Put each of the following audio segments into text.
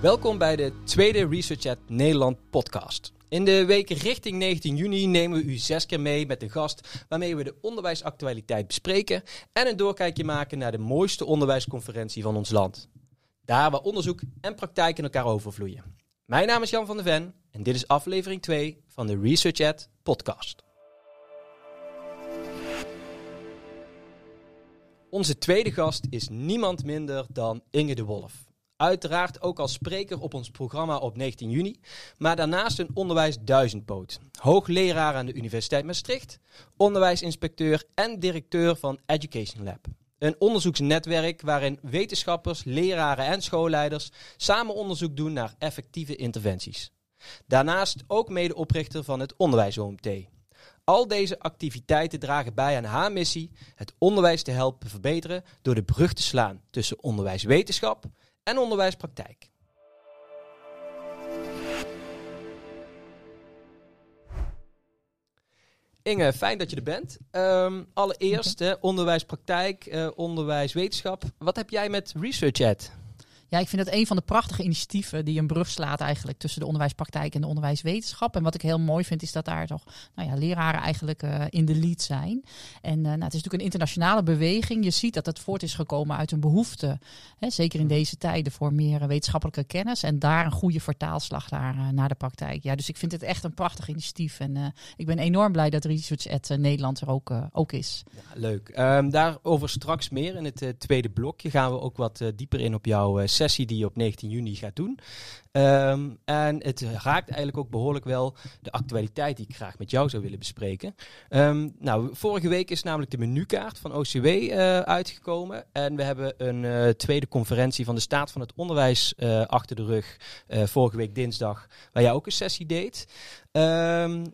Welkom bij de tweede Research at Nederland podcast. In de week richting 19 juni nemen we u zes keer mee met een gast waarmee we de onderwijsactualiteit bespreken en een doorkijkje maken naar de mooiste onderwijsconferentie van ons land. Daar waar onderzoek en praktijk in elkaar overvloeien. Mijn naam is Jan van der Ven en dit is aflevering 2 van de Research at podcast. Onze tweede gast is niemand minder dan Inge de Wolf. Uiteraard ook als spreker op ons programma op 19 juni, maar daarnaast een onderwijs duizendpoot. Hoogleraar aan de Universiteit Maastricht, onderwijsinspecteur en directeur van Education Lab. Een onderzoeksnetwerk waarin wetenschappers, leraren en schoolleiders samen onderzoek doen naar effectieve interventies. Daarnaast ook medeoprichter van het Onderwijs OMT. Al deze activiteiten dragen bij aan haar missie het onderwijs te helpen verbeteren door de brug te slaan tussen onderwijswetenschap en onderwijspraktijk. Inge, fijn dat je er bent. Um, allereerst uh, onderwijspraktijk, uh, onderwijswetenschap. Wat heb jij met ResearchEd? Ja, ik vind het een van de prachtige initiatieven die een brug slaat eigenlijk tussen de onderwijspraktijk en de onderwijswetenschap. En wat ik heel mooi vind is dat daar toch nou ja, leraren eigenlijk uh, in de lead zijn. En uh, nou, het is natuurlijk een internationale beweging. Je ziet dat het voort is gekomen uit een behoefte, hè, zeker in deze tijden, voor meer wetenschappelijke kennis. En daar een goede vertaalslag naar, naar de praktijk. Ja, dus ik vind het echt een prachtig initiatief. En ik ben enorm blij dat Research at Nederland er ook, ook is. Ja, leuk. Um, daarover straks meer in het tweede blokje gaan we ook wat dieper in op jouw sessie sessie die je op 19 juni gaat doen. Um, en het raakt eigenlijk ook behoorlijk wel de actualiteit die ik graag met jou zou willen bespreken. Um, nou, vorige week is namelijk de menukaart van OCW uh, uitgekomen. En we hebben een uh, tweede conferentie van de staat van het onderwijs uh, achter de rug. vorige week dinsdag, waar jij ook een sessie deed. Um,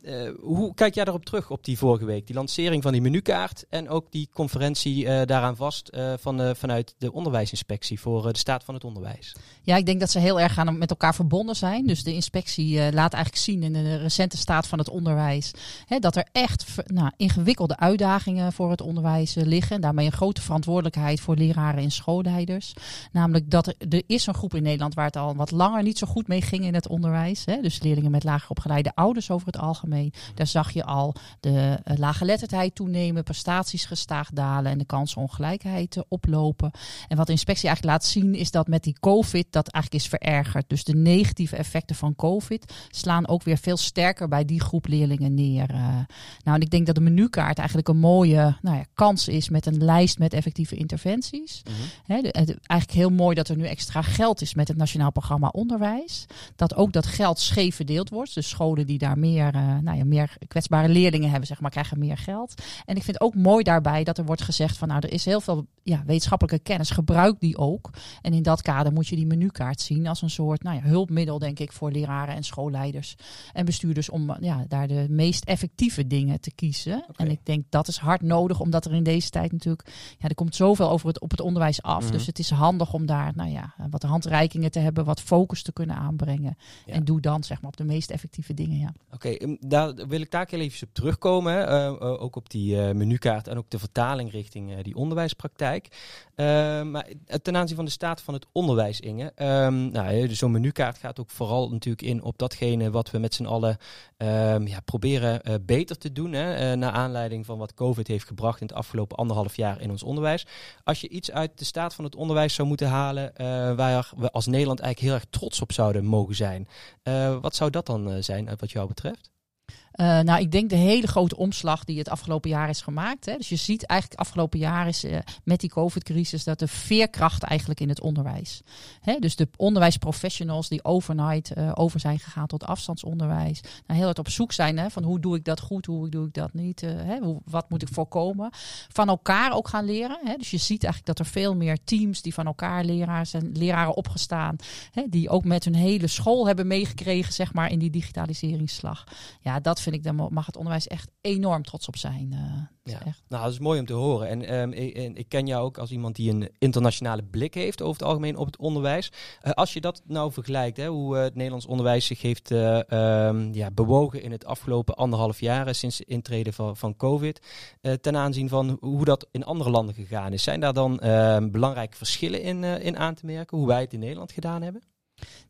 hoe kijk jij daarop terug op die vorige week? Die lancering van die menukaart en ook die conferentie daaraan vast van, vanuit de onderwijsinspectie voor de staat van het onderwijs. Ja, ik denk dat ze heel erg aan met elkaar verbonden zijn. Dus de inspectie uh, laat eigenlijk zien in de recente staat van het onderwijs hè, dat er echt nou, ingewikkelde uitdagingen voor het onderwijs uh, liggen. En daarmee een grote verantwoordelijkheid voor leraren en schoolleiders. Namelijk dat er, is een groep in Nederland waar het al wat langer niet zo goed mee ging in het onderwijs. Hè. Dus leerlingen met lager opgeleide ouders over het algemeen. Daar zag je al de uh, lage letterdheid toenemen, prestaties gestaag dalen en de kansenongelijkheid oplopen. En wat de inspectie eigenlijk laat zien is dat met die COVID dat eigenlijk is verergerd. Dus de negatieve effecten van COVID slaan ook weer veel sterker bij die groep leerlingen neer. Uh, nou, en ik denk dat de menukaart eigenlijk een mooie nou ja, kans is met een lijst met effectieve interventies. Mm -hmm. de, de, eigenlijk heel mooi dat er nu extra geld is met het Nationaal Programma Onderwijs. Dat ook dat geld scheef verdeeld wordt. Dus scholen die daar meer, uh, nou ja, meer kwetsbare leerlingen hebben, zeg maar, krijgen meer geld. En ik vind ook mooi daarbij dat er wordt gezegd van nou, er is heel veel ja, wetenschappelijke kennis, gebruik die ook. En in dat kader moet je die menukaart zien als een soort nou ja, hulpmiddel, denk ik, voor leraren en schoolleiders en bestuurders om ja, daar de meest effectieve dingen te kiezen. Okay. En ik denk dat is hard nodig, omdat er in deze tijd natuurlijk, ja, er komt zoveel over het, op het onderwijs af. Mm -hmm. Dus het is handig om daar, nou ja, wat handreikingen te hebben, wat focus te kunnen aanbrengen. Ja. En doe dan, zeg maar, op de meest effectieve dingen, ja. Oké, okay, daar wil ik daar heel even op terugkomen. Hè. Uh, uh, ook op die uh, menukaart en ook de vertaling richting die onderwijspraktijk. maar ten aanzien van de staat van het onderwijs, Inge. Um, nou, dus zo'n menukaart gaat ook vooral natuurlijk in op datgene wat we met z'n allen um, ja, proberen uh, beter te doen. Hè, uh, naar aanleiding van wat COVID heeft gebracht in het afgelopen anderhalf jaar in ons onderwijs. Als je iets uit de staat van het onderwijs zou moeten halen uh, waar we als Nederland eigenlijk heel erg trots op zouden mogen zijn. wat zou dat dan zijn wat jou betreft? Uh, nou, ik denk de hele grote omslag die het afgelopen jaar is gemaakt. Hè. Dus je ziet eigenlijk afgelopen jaar is uh, met die COVID-crisis dat de veerkracht eigenlijk in het onderwijs. Hè. Dus de onderwijsprofessionals die overnight uh, over zijn gegaan tot afstandsonderwijs. Nou, heel hard op zoek zijn hè, van hoe doe ik dat goed, hoe doe ik dat niet. Hè, hoe, wat moet ik voorkomen. Van elkaar ook gaan leren. Hè. Dus je ziet eigenlijk dat er veel meer teams die van elkaar leraars en leraren opgestaan. Hè, die ook met hun hele school hebben meegekregen zeg maar, in die digitaliseringsslag. Ja, dat dat vind ik, daar mag het onderwijs echt enorm trots op zijn. ja. Echt. Nou, dat is mooi om te horen. En, um, ik, ik, ken jou ook als iemand die een internationale blik heeft over het algemeen op het onderwijs. als je dat nou vergelijkt, hè, hoe het Nederlands onderwijs zich heeft um, ja, bewogen in het afgelopen anderhalf jaar sinds de intrede van, van COVID, ten aanzien van hoe dat in andere landen gegaan is. Zijn daar dan ehm, belangrijke verschillen in, in aan te merken, hoe wij het in Nederland gedaan hebben?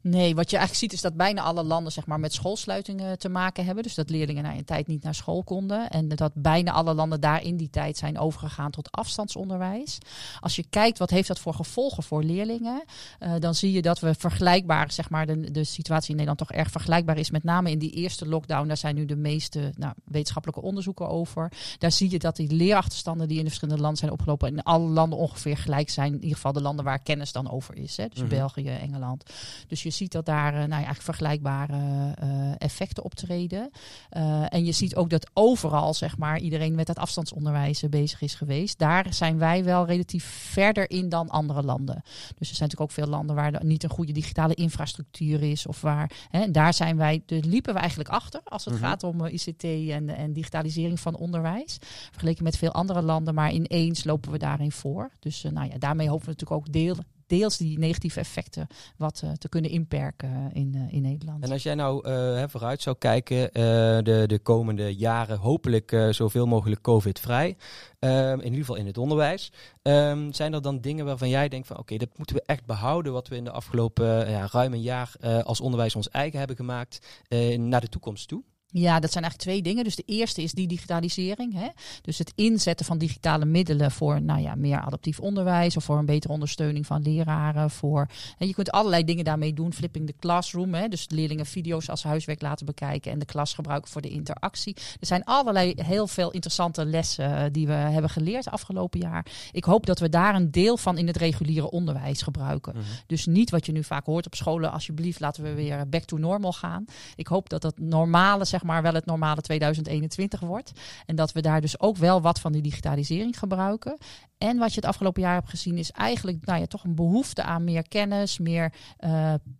Nee, wat je eigenlijk ziet is dat bijna alle landen zeg maar, met schoolsluitingen te maken hebben. Dus dat leerlingen na een tijd niet naar school konden. En dat bijna alle landen daar in die tijd zijn overgegaan tot afstandsonderwijs. Als je kijkt wat heeft dat voor gevolgen voor leerlingen, uh, dan zie je dat we vergelijkbaar, zeg maar, de, de situatie in Nederland toch erg vergelijkbaar is. Met name in die eerste lockdown, daar zijn nu de meeste nou, wetenschappelijke onderzoeken over. Daar zie je dat die leerachterstanden die in de verschillende landen zijn opgelopen, in alle landen ongeveer gelijk zijn. In ieder geval de landen waar kennis dan over is. Hè? Dus mhm. België, Engeland. Dus je ziet dat daar uh, nou ja, eigenlijk vergelijkbare uh, effecten optreden. Uh, en je ziet ook dat overal zeg maar, iedereen met het afstandsonderwijs bezig is geweest. Daar zijn wij wel relatief verder in dan andere landen. Dus er zijn natuurlijk ook veel landen waar er niet een goede digitale infrastructuur is. Of waar, hè, daar zijn wij, dus liepen we eigenlijk achter als het mhm. gaat om ICT en, en digitalisering van onderwijs. Vergeleken met veel andere landen, maar ineens lopen we daarin voor. Dus nou ja, daarmee hopen we natuurlijk ook deel, deels die negatieve effecten wat uh, te kunnen inperken in, uh, in Nederland. En als jij nou vooruit zou kijken, de, de komende jaren hopelijk zoveel mogelijk COVID-vrij, um, in ieder geval in het onderwijs, um, zijn er dan dingen waarvan jij denkt van oké, dat moeten we echt behouden wat we in de afgelopen ja, ruim een jaar als onderwijs ons eigen hebben gemaakt naar de toekomst toe? Ja, dat zijn eigenlijk twee dingen. Dus de eerste is die digitalisering. Hè? Dus het inzetten van digitale middelen voor nou ja, meer adaptief onderwijs of voor een betere ondersteuning van leraren. Voor, en je kunt allerlei dingen daarmee doen. Flipping the classroom. Hè? Dus leerlingen video's als huiswerk laten bekijken en de klas gebruiken voor de interactie. Er zijn allerlei heel veel interessante lessen eh, die we hebben geleerd afgelopen jaar. Ik hoop dat we daar een deel van in het reguliere onderwijs gebruiken. Mhm. Dus niet wat je nu vaak hoort op scholen. Alsjeblieft, laten we weer back to normal gaan. Ik hoop dat dat normale zeg maar wel het normale 2021 wordt. En dat we daar dus ook wel wat van die digitalisering gebruiken. En wat je het afgelopen jaar hebt gezien is eigenlijk nou ja, toch een behoefte aan meer kennis, meer uh,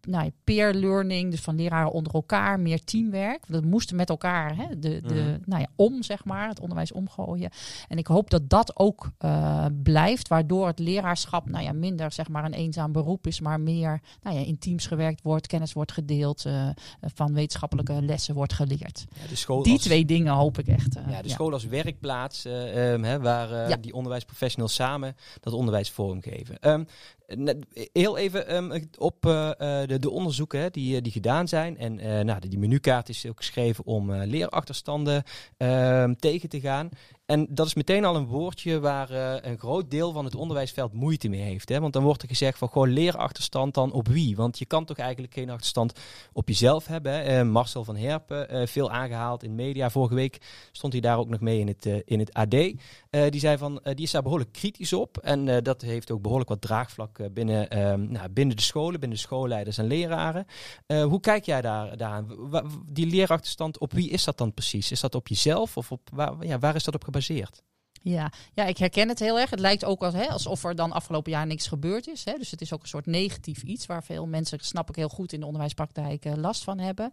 nou ja, peer learning, dus van leraren onder elkaar, meer teamwerk. We moesten met elkaar hè, de, de, mhm. nou ja, om, zeg maar, het onderwijs omgooien. En ik hoop dat dat ook uh, blijft, waardoor het leraarschap nou ja, minder zeg maar, een eenzaam beroep is, maar meer nou ja, in teams gewerkt wordt, kennis wordt gedeeld, uh, van wetenschappelijke lessen wordt geleerd. Ja, de school die twee dingen hoop ik echt. ja, de school als werkplaats, um, hè, waar die onderwijsprofessionals samen dat onderwijs vormgeven. Um, heel even um, op uh, de, de, onderzoeken die, die gedaan zijn. En nou, die menukaart is ook geschreven om leerachterstanden ehm, tegen te gaan. En dat is meteen al een woordje waar een groot deel van het onderwijsveld moeite mee heeft. Hè? Want dan wordt er gezegd van gewoon leerachterstand dan op wie? Want je kan toch eigenlijk geen achterstand op jezelf hebben. Hè? Marcel van Herpen, veel aangehaald in media. Vorige week stond hij daar ook nog mee in het, in het AD. die zei van, die is daar behoorlijk kritisch op. En dat heeft ook behoorlijk wat draagvlak eh, binnen, ehm, nou, binnen de scholen, binnen de schoolleiders en leraren. Eh, hoe kijk jij daar, daaraan? Die leerachterstand, op wie is dat dan precies? Is dat op jezelf of op, ja, waar is dat op gebaseerd? Ja, ja, ik herken het heel erg. Het lijkt ook als, hè, alsof er dan afgelopen jaar niks gebeurd is. Hè. Dus het is ook een soort negatief iets waar veel mensen, snap ik heel goed, in de onderwijspraktijk uh, last van hebben.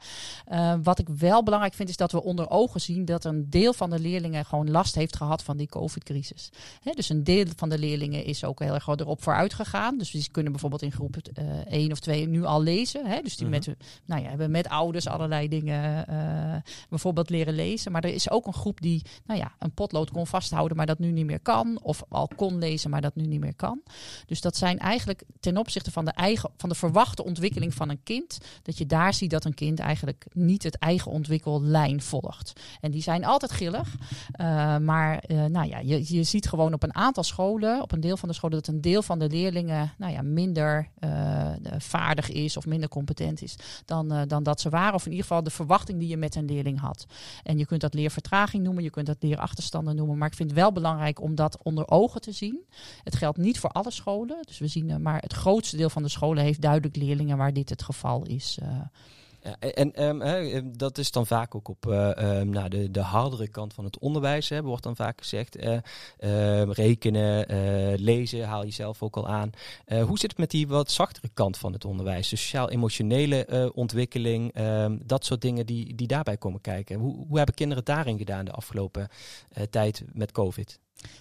Uh, wat ik wel belangrijk vind, is dat we onder ogen zien dat een deel van de leerlingen gewoon last heeft gehad van die COVID-crisis. Dus een deel van de leerlingen is ook heel erg erop vooruit gegaan. Dus die kunnen bijvoorbeeld in groep uh, 1 of 2 nu al lezen. Hè. Dus die mhm. met, nou ja, hebben met ouders allerlei dingen bijvoorbeeld leren lezen. Maar er is ook een groep die nou ja, een potlood kon vasthouden maar dat nu niet meer kan. Of al kon lezen, maar dat nu niet meer kan. Dus dat zijn eigenlijk ten opzichte van de, eigen, van de verwachte ontwikkeling van een kind. Dat je daar ziet dat een kind eigenlijk niet het eigen ontwikkellijn volgt. En die zijn altijd gillig. Uh, maar uh, nou ja, je, je ziet gewoon op een aantal scholen, op een deel van de scholen, dat een deel van de leerlingen nou ja, minder uh, vaardig is of minder competent is dan, dan dat ze waren. Of in ieder geval de verwachting die je met een leerling had. En je kunt dat leervertraging noemen, je kunt dat leerachterstanden noemen. Maar ik vind wel belangrijk om dat onder ogen te zien. Het geldt niet voor alle scholen. Dus we zien, uh, maar het grootste deel van de scholen heeft duidelijk leerlingen waar dit het geval is. Ja, en ehm, hè, dat is dan vaak ook op uh, nou, de, de hardere kant van het onderwijs, hè, wordt dan vaak gezegd. Rekenen, lezen haal je zelf ook al aan. hoe zit het met die wat zachtere kant van het onderwijs? De sociaal-emotionele ontwikkeling, ehm, dat soort dingen die, die daarbij komen kijken. Hoe, hoe hebben kinderen daarin gedaan de afgelopen tijd met COVID?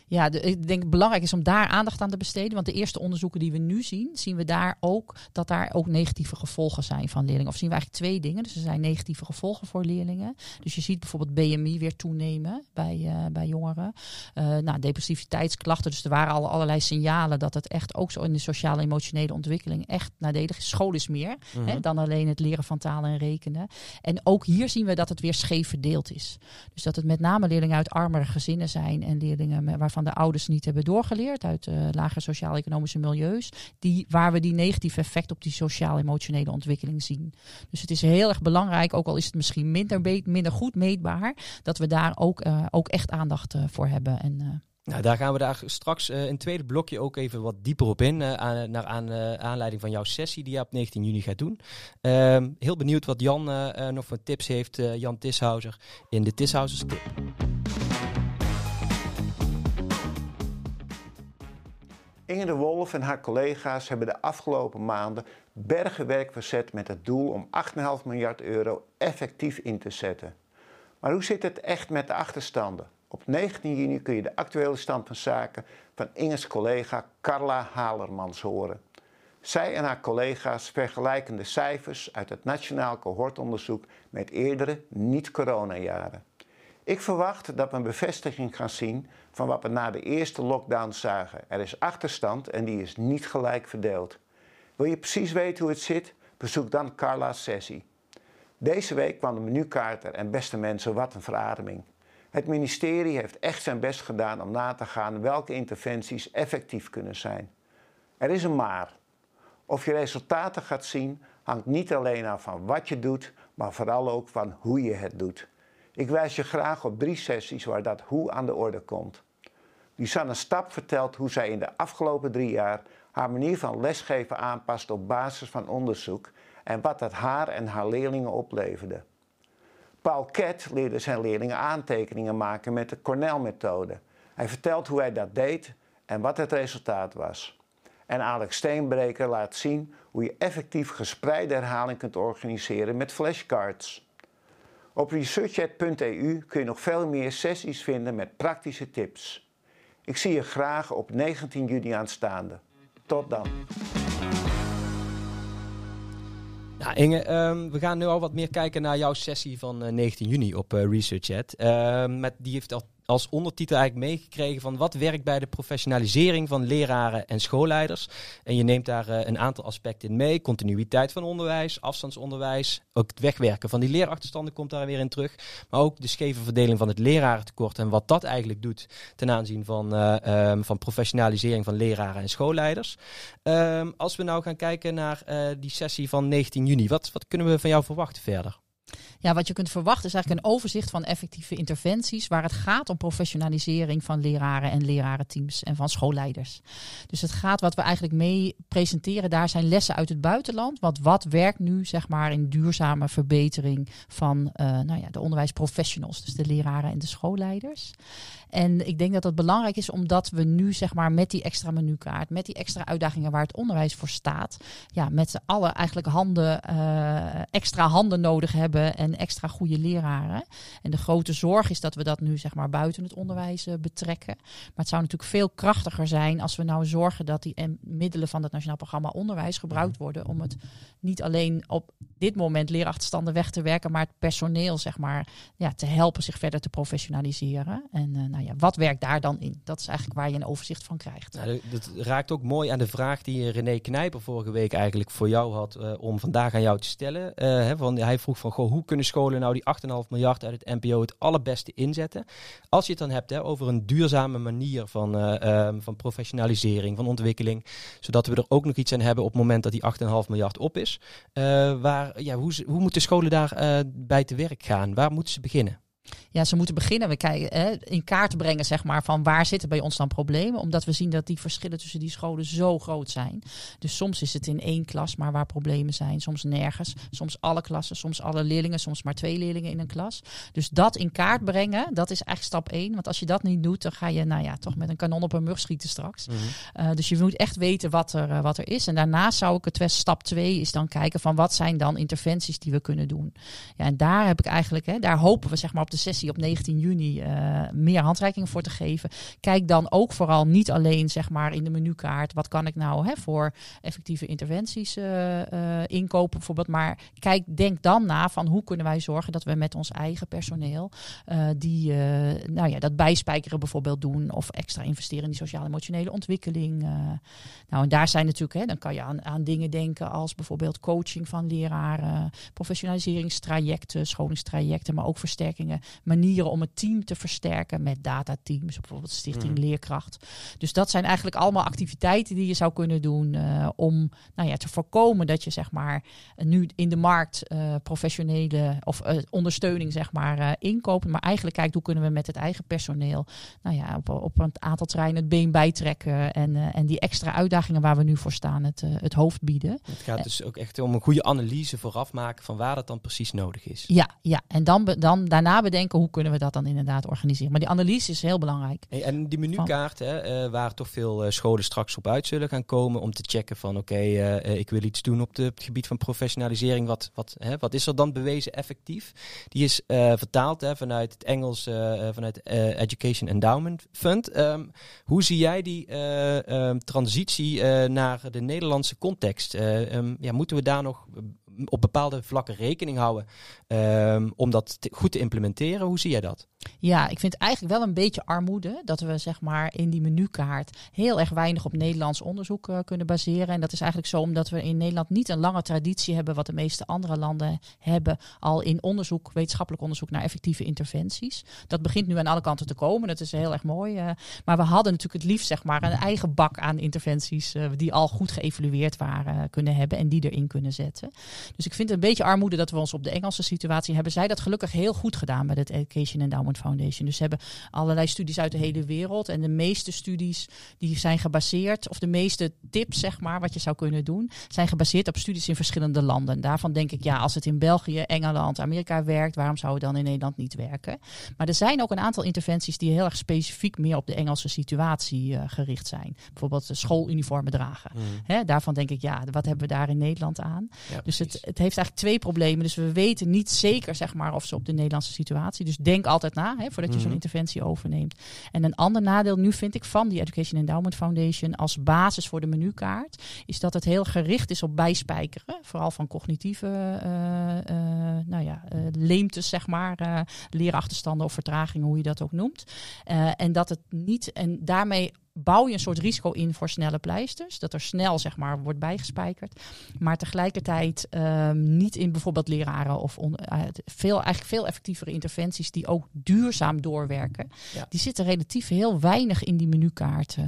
Ja, ik denk het belangrijk is om daar aandacht aan te besteden. Want de eerste onderzoeken die we nu zien, zien we daar ook dat daar ook negatieve gevolgen zijn van leerlingen. Of zien we eigenlijk twee dingen. Dus er zijn negatieve gevolgen voor leerlingen. Dus je ziet bijvoorbeeld BMI weer toenemen bij, uh, bij jongeren. Uh, nou, depressiviteitsklachten. Dus er waren al allerlei signalen dat het echt ook zo in de sociale emotionele ontwikkeling echt nadelig is. School is meer hè, mhm. dan alleen het leren van talen en rekenen. En ook hier zien we dat het weer scheef verdeeld is. Dus dat het met name leerlingen uit armere gezinnen zijn en leerlingen waarvan de ouders niet hebben doorgeleerd uit uh, lage sociaal-economische milieus, die, waar we die negatieve effect op die sociaal-emotionele ontwikkeling zien. Dus het is heel erg belangrijk, ook al is het misschien minder, minder goed meetbaar, dat we daar ook, uh, ook echt aandacht voor hebben. En, nou, daar gaan we daar straks uh, in tweede blokje ook even wat dieper op in. Naar aan, aanleiding van jouw sessie die je op 19 juni gaat doen. Ehm, heel benieuwd wat Jan nog voor tips heeft, Jan Tishouser, in de Tishousers Tip. Inge de Wolf en haar collega's hebben de afgelopen maanden bergen werk verzet met het doel om 8,5 miljard euro effectief in te zetten. Maar hoe zit het echt met de achterstanden? Op 19 juni kun je de actuele stand van zaken van Inge's collega Carla Halermans horen. Zij en haar collega's vergelijken de cijfers uit het Nationaal Cohortonderzoek met eerdere niet-coronajaren. Ik verwacht dat we een bevestiging gaan zien van wat we na de eerste lockdown zagen. Er is achterstand en die is niet gelijk verdeeld. Wil je precies weten hoe het zit? Bezoek dan Carla's sessie. Deze week kwam de menukaart er en beste mensen, wat een verademing. Het ministerie heeft echt zijn best gedaan om na te gaan welke interventies effectief kunnen zijn. Er is een maar. Of je resultaten gaat zien hangt niet alleen af van wat je doet, maar vooral ook van hoe je het doet. Ik wijs je graag op drie sessies waar dat hoe aan de orde komt. Lisanne Stap vertelt hoe zij in de afgelopen drie jaar haar manier van lesgeven aanpast op basis van onderzoek en wat dat haar en haar leerlingen opleverde. Paul Kett leerde zijn leerlingen aantekeningen maken met de Cornell-methode. Hij vertelt hoe hij dat deed en wat het resultaat was. En Alex Steenbreker laat zien hoe je effectief gespreide herhaling kunt organiseren met flashcards. Op researchat.eu kun je nog veel meer sessies vinden met praktische tips. Ik zie je graag op 19 juni aanstaande. Tot dan. Nou, Inge, um, we gaan nu al wat meer kijken naar jouw sessie van uh, eh, 19 juni op uh, ResearchChat. Uh, met, die heeft al als ondertitel eigenlijk meegekregen van wat werkt bij de professionalisering van leraren en schoolleiders. En je neemt daar uh, een aantal aspecten in mee. Continuïteit van onderwijs, afstandsonderwijs, ook het wegwerken van die leerachterstanden komt daar weer in terug. Maar ook de scheve verdeling van het lerarentekort en wat dat eigenlijk doet ten aanzien van, uh, um, van professionalisering van leraren en schoolleiders. Um, als we nou gaan kijken naar uh, die sessie van 19 juni, wat, wat kunnen we van jou verwachten verder? Ja, wat je kunt verwachten is eigenlijk een overzicht van effectieve interventies waar het gaat om professionalisering van leraren en lerarenteams en van schoolleiders. Dus het gaat wat we eigenlijk mee presenteren, daar zijn lessen uit het buitenland. Want wat werkt nu zeg maar in duurzame verbetering van uh, nou ja, de onderwijsprofessionals, dus de leraren en de schoolleiders. En ik denk dat dat belangrijk is omdat we nu zeg maar met die extra menukaart, met die extra uitdagingen waar het onderwijs voor staat, ja, met z'n allen eigenlijk handen, uh, extra handen nodig hebben en extra goede leraren. En de grote zorg is dat we dat nu zeg maar buiten het onderwijs uh, betrekken. Maar het zou natuurlijk veel krachtiger zijn als we nou zorgen dat die middelen van het Nationaal Programma Onderwijs gebruikt worden om het niet alleen op dit moment leerachterstanden weg te werken, maar het personeel zeg maar ja, te helpen zich verder te professionaliseren. En uh, nou ja, wat werkt daar dan in? Dat is eigenlijk waar je een overzicht van krijgt. Nou, dat raakt ook mooi aan de vraag die René Knijper vorige week eigenlijk voor jou had om vandaag aan jou te stellen. Hè, van, hij vroeg van, goh, hoe kunnen scholen nou die 8,5 miljard uit het NPO het allerbeste inzetten? Als je het dan hebt hè, over een duurzame manier van, uh, um, van professionalisering, van ontwikkeling, zodat we er ook nog iets aan hebben op het moment dat die 8,5 miljard op is. waar, ja, hoe, hoe moeten scholen daar bij te werk gaan? Waar moeten ze beginnen? Ja, ze moeten beginnen. We kijken hè, in kaart brengen, zeg maar, van waar zitten bij ons dan problemen. Omdat we zien dat die verschillen tussen die scholen zo groot zijn. Dus soms is het in één klas, maar waar problemen zijn. Soms nergens. Soms alle klassen, soms alle leerlingen, soms maar twee leerlingen in een klas. Dus dat in kaart brengen, dat is echt stap één. Want als je dat niet doet, dan ga je, nou ja, toch met een kanon op een mug schieten straks. Mhm. Uh, dus je moet echt weten wat er, uh, wat er is. En daarnaast zou ik het best stap twee is dan kijken van wat zijn dan interventies die we kunnen doen. Ja, en daar heb ik eigenlijk, hè, daar hopen we zeg maar op de sessie op 19 juni uh, meer handreikingen voor te geven. Kijk dan ook vooral niet alleen zeg maar in de menukaart, wat kan ik nou hè, voor effectieve interventies inkopen bijvoorbeeld. Maar kijk, denk dan na van hoe kunnen wij zorgen dat we met ons eigen personeel die, nou ja, dat bijspijkeren bijvoorbeeld doen of extra investeren in die sociaal-emotionele ontwikkeling. nou, en daar zijn natuurlijk, hè, dan kan je aan, aan dingen denken als bijvoorbeeld coaching van leraren, professionaliseringstrajecten, scholingstrajecten, maar ook versterkingen, manieren om het team te versterken met datateams, bijvoorbeeld Stichting Mhm. Leerkracht. Dus dat zijn eigenlijk allemaal activiteiten die je zou kunnen doen eh, om nou ja, te voorkomen dat je zeg maar nu in de markt eh, professionele of eh, ondersteuning zeg maar inkoopt, maar eigenlijk kijkt hoe kunnen we met het eigen personeel nou ja, op, op een aantal terreinen het been bijtrekken en, en die extra uitdagingen waar we nu voor staan het, het hoofd bieden. Het gaat dus ook echt om een goede analyse vooraf maken van waar dat dan precies nodig is. Ja, ja. en dan, dan daarna bedenken hoe kunnen we dat dan inderdaad organiseren. Maar die analyse is heel belangrijk. Hey, en die menukaart, hè, eh, waar toch veel eh, scholen straks op uit zullen gaan komen om te checken van oké, eh, ik wil iets doen op, de, op het gebied van professionalisering. Wat, wat, hè, wat is er dan bewezen effectief? Die is vertaald hè, vanuit het Engels, vanuit Education Endowment Fund. Ehm, hoe zie jij die eh, ehm, transitie naar de Nederlandse context? Eh, ehm, ja, moeten we daar nog op bepaalde vlakken rekening houden ehm, om dat goed te implementeren? Hoe zie jij dat? Ja, ik vind eigenlijk wel een beetje armoede dat we zeg maar in die menukaart heel erg weinig op Nederlands onderzoek eh, kunnen baseren. En dat is eigenlijk zo omdat we in Nederland niet een lange traditie hebben, wat de meeste andere landen hebben, al in onderzoek, wetenschappelijk onderzoek naar effectieve interventies. Dat begint nu aan alle kanten te komen. Dat is heel erg mooi. eh, maar we hadden natuurlijk het liefst zeg maar een eigen bak aan interventies eh, die al goed geëvalueerd waren kunnen hebben en die erin kunnen zetten. Dus ik vind het een beetje armoede dat we ons op de Engelse situatie hebben. Zij dat gelukkig heel goed gedaan bij het Education Endowment Foundation. Dus ze hebben allerlei studies uit de hele wereld. En de meeste studies die zijn gebaseerd, of de meeste tips, zeg maar, wat je zou kunnen doen, zijn gebaseerd op studies in verschillende landen. Daarvan denk ik, ja, als het in België, Engeland, Amerika werkt, waarom zou het dan in Nederland niet werken? Maar er zijn ook een aantal interventies die heel erg specifiek meer op de Engelse situatie eh, gericht zijn. Bijvoorbeeld de schooluniformen dragen. Hè, daarvan denk ik, ja, wat hebben we daar in Nederland aan? Ja, Dus het, het heeft eigenlijk twee problemen. Dus we weten niet zeker zeg maar, of ze op de Nederlandse situatie. Dus denk altijd na hè, voordat je zo'n Mhm. interventie overneemt. En een ander nadeel nu vind ik van die Education Endowment Foundation als basis voor de menukaart. Is dat het heel gericht is op bijspijkeren. Vooral van cognitieve eh, eh, nou ja, eh, leemtes, zeg maar. leerachterstanden of vertragingen, hoe je dat ook noemt. En dat het niet. En daarmee bouw je een soort risico in voor snelle pleisters. Dat er snel zeg maar wordt bijgespijkerd. Maar tegelijkertijd ehm, niet in bijvoorbeeld leraren of on- eh, veel, eigenlijk veel effectievere interventies die ook duurzaam doorwerken. Ja. Die zitten relatief heel weinig in die menukaart eh,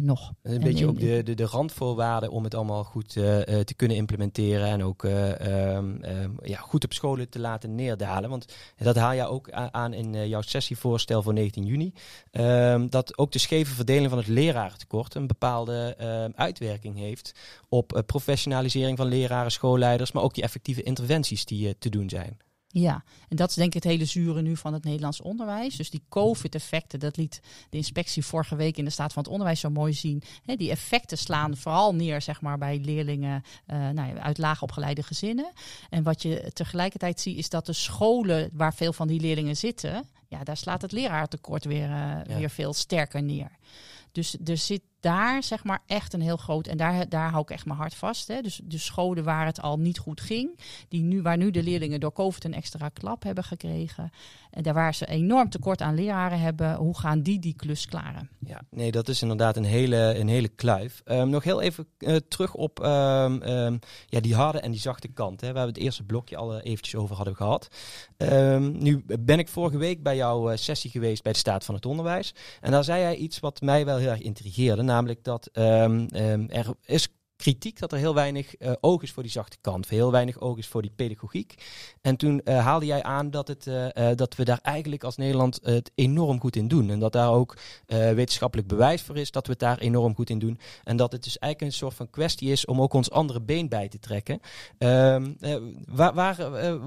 nog. Een En beetje in- ook de, de, de randvoorwaarden om het allemaal goed eh, te kunnen implementeren en ook eh, ehm, ehm, ja, goed op scholen te laten neerdalen. Want dat haal je ook aan in jouw sessievoorstel voor 19 juni. Dat ook de scheve verdeling van het lerarentekort een bepaalde ehm, uitwerking heeft op eh, professionalisering van leraren, schoolleiders, maar ook die effectieve interventies die eh, te doen zijn. Ja, en dat is denk ik het hele zure nu van het Nederlands onderwijs. Dus die COVID-effecten, dat liet de inspectie vorige week in de staat van het onderwijs zo mooi zien. Die effecten slaan vooral neer zeg maar, bij leerlingen eh, nou ja, uit laag opgeleide gezinnen. En wat je tegelijkertijd ziet is dat de scholen waar veel van die leerlingen zitten, ja, daar slaat het leraartekort weer, Ja. weer veel sterker neer. Dus er zit daar zeg maar echt een heel groot, en daar, daar hou ik echt mijn hart vast. Hè. Dus de scholen waar het al niet goed ging, die nu, waar nu de leerlingen door COVID een extra klap hebben gekregen. En daar waar ze enorm tekort aan leraren hebben, hoe gaan die die klus klaren? Ja, nee, dat is inderdaad een hele, een hele kluif. Ehm, nog heel even eh, terug op ehm, ehm, ja, die harde en die zachte kant. Hè, waar we het eerste blokje al eh, eventjes over hadden gehad. Nu ben ik vorige week bij jouw eh, sessie geweest bij de Staat van het Onderwijs. En daar zei jij iets wat mij wel heel erg intrigeerde. Namelijk dat ehm, ehm, er is kritiek dat er heel weinig uh, oog is voor die zachte kant, heel weinig oog is voor die pedagogiek. En toen uh, haalde jij aan dat, het, uh, dat we daar eigenlijk als Nederland het enorm goed in doen. En dat daar ook wetenschappelijk bewijs voor is dat we het daar enorm goed in doen. En dat het dus eigenlijk een soort van kwestie is om ook ons andere been bij te trekken. Ehm, waar, waar,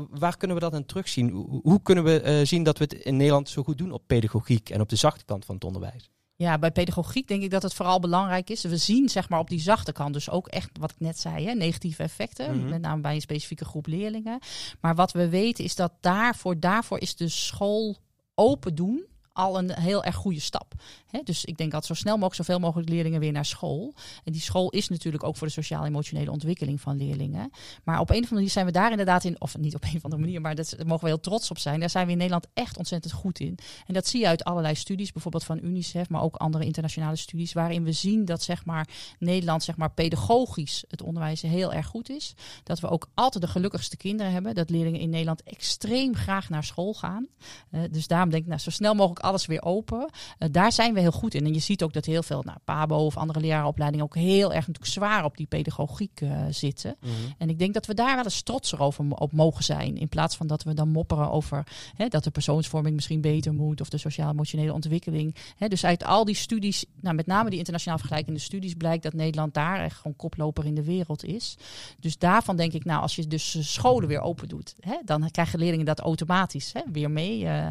waar, kunnen we dat aan terugzien? Hoe, hoe kunnen we zien dat we het in Nederland zo goed doen op pedagogiek en op de zachte kant van het onderwijs? Ja, bij pedagogiek denk ik dat het vooral belangrijk is. We zien zeg maar op die zachte kant dus ook echt wat ik net zei, hè, negatieve effecten. Mhm. Met name bij een specifieke groep leerlingen. Maar wat we weten is dat daarvoor, daarvoor is de school open doen al een heel erg goede stap. dus ik denk dat zo snel mogelijk zoveel mogelijk leerlingen weer naar school. En die school is natuurlijk ook voor de sociaal-emotionele ontwikkeling van leerlingen. Maar op een of andere manier zijn we daar inderdaad in, of niet op een of andere manier, maar daar mogen we heel trots op zijn. Daar zijn we in Nederland echt ontzettend goed in. En dat zie je uit allerlei studies, bijvoorbeeld van UNICEF, maar ook andere internationale studies, waarin we zien dat zeg maar, Nederland zeg maar, pedagogisch het onderwijs heel erg goed is. Dat we ook altijd de gelukkigste kinderen hebben. Dat leerlingen in Nederland extreem graag naar school gaan. Uh, dus daarom denk ik, nou, zo snel mogelijk alles weer open. Uh, daar zijn we heel goed in. En je ziet ook dat heel veel nou, PABO of andere lerarenopleidingen ook heel erg natuurlijk zwaar op die pedagogiek uh, zitten. Mhm. En ik denk dat we daar wel eens trotser over op mogen zijn. In plaats van dat we dan mopperen over hè, dat de persoonsvorming misschien beter moet of de sociaal-emotionele ontwikkeling. Hè, dus uit al die studies, nou, met name die internationaal vergelijkende studies, blijkt dat Nederland daar echt gewoon koploper in de wereld is. Dus daarvan denk ik, nou, als je dus scholen weer open doet, hè, dan krijgen leerlingen dat automatisch hè, weer mee. Uh,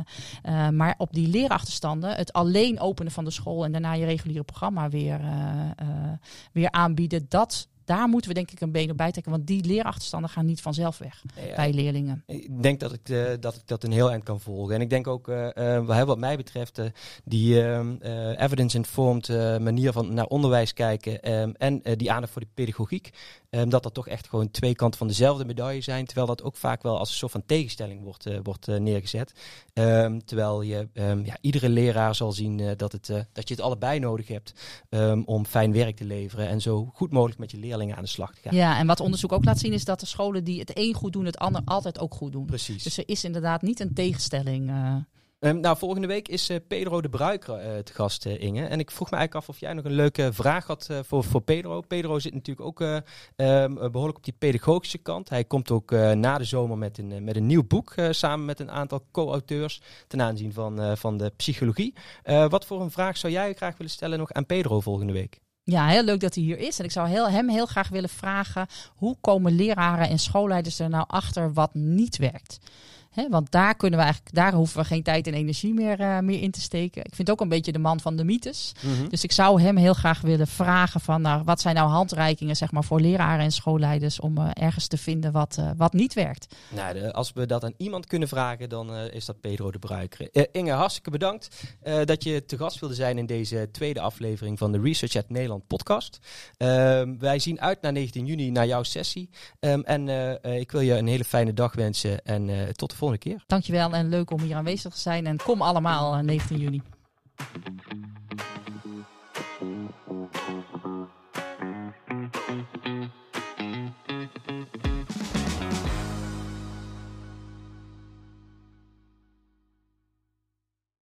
uh, maar op die leerachterstanden, het alleen openen van de school en daarna je reguliere programma weer, uh, weer aanbieden, dat daar moeten we denk ik een been op bijtrekken. Want die leerachterstanden gaan niet vanzelf weg bij leerlingen. Ik denk dat ik, uh, dat ik dat een heel eind kan volgen. En ik denk ook, uh, uh, wat mij betreft, die ehm, evidence-informed manier van naar onderwijs kijken um, en die aandacht voor de pedagogiek. Um, dat dat toch echt gewoon twee kanten van dezelfde medaille zijn. Terwijl dat ook vaak wel als een soort van tegenstelling wordt, wordt neergezet. terwijl je ja, iedere leraar zal zien dat, het, dat je het allebei nodig hebt om fijn werk te leveren. En zo goed mogelijk met je leerlingen aan de slag te gaan. Ja, en wat onderzoek ook laat zien is dat de scholen die het een goed doen, het ander altijd ook goed doen. Precies. Dus er is inderdaad niet een tegenstelling. Um, nou, volgende week is uh, Pedro de Bruiker uh, te gast, uh, Inge. En ik vroeg me eigenlijk af of jij nog een leuke vraag had voor, voor Pedro. Pedro zit natuurlijk ook um, behoorlijk op die pedagogische kant. Hij komt ook na de zomer met een, met een nieuw boek samen met een aantal co-auteurs ten aanzien van, van de psychologie. wat voor een vraag zou jij graag willen stellen nog aan Pedro volgende week? Ja, heel leuk dat hij hier is. En ik zou heel, hem heel graag willen vragen: hoe komen leraren en schoolleiders er nou achter wat niet werkt? Want daar kunnen we eigenlijk, daar hoeven we geen tijd en energie meer, uh, meer in te steken. Ik vind ook een beetje de man van de mythes. Mhm. Dus ik zou hem heel graag willen vragen van nou, wat zijn nou handreikingen zeg maar, voor leraren en schoolleiders om uh, ergens te vinden wat, uh, wat niet werkt. Nou, de, als we dat aan iemand kunnen vragen, dan is dat Pedro de Bruiker. Inge, hartstikke bedankt dat je te gast wilde zijn in deze tweede aflevering van de Research at Nederland podcast. Ehm, wij zien uit naar 19 juni, naar jouw sessie. Um, en ik wil je een hele fijne dag wensen en tot de volgende keer. Dankjewel en leuk om hier aanwezig te zijn. En kom allemaal 19 eh, juni.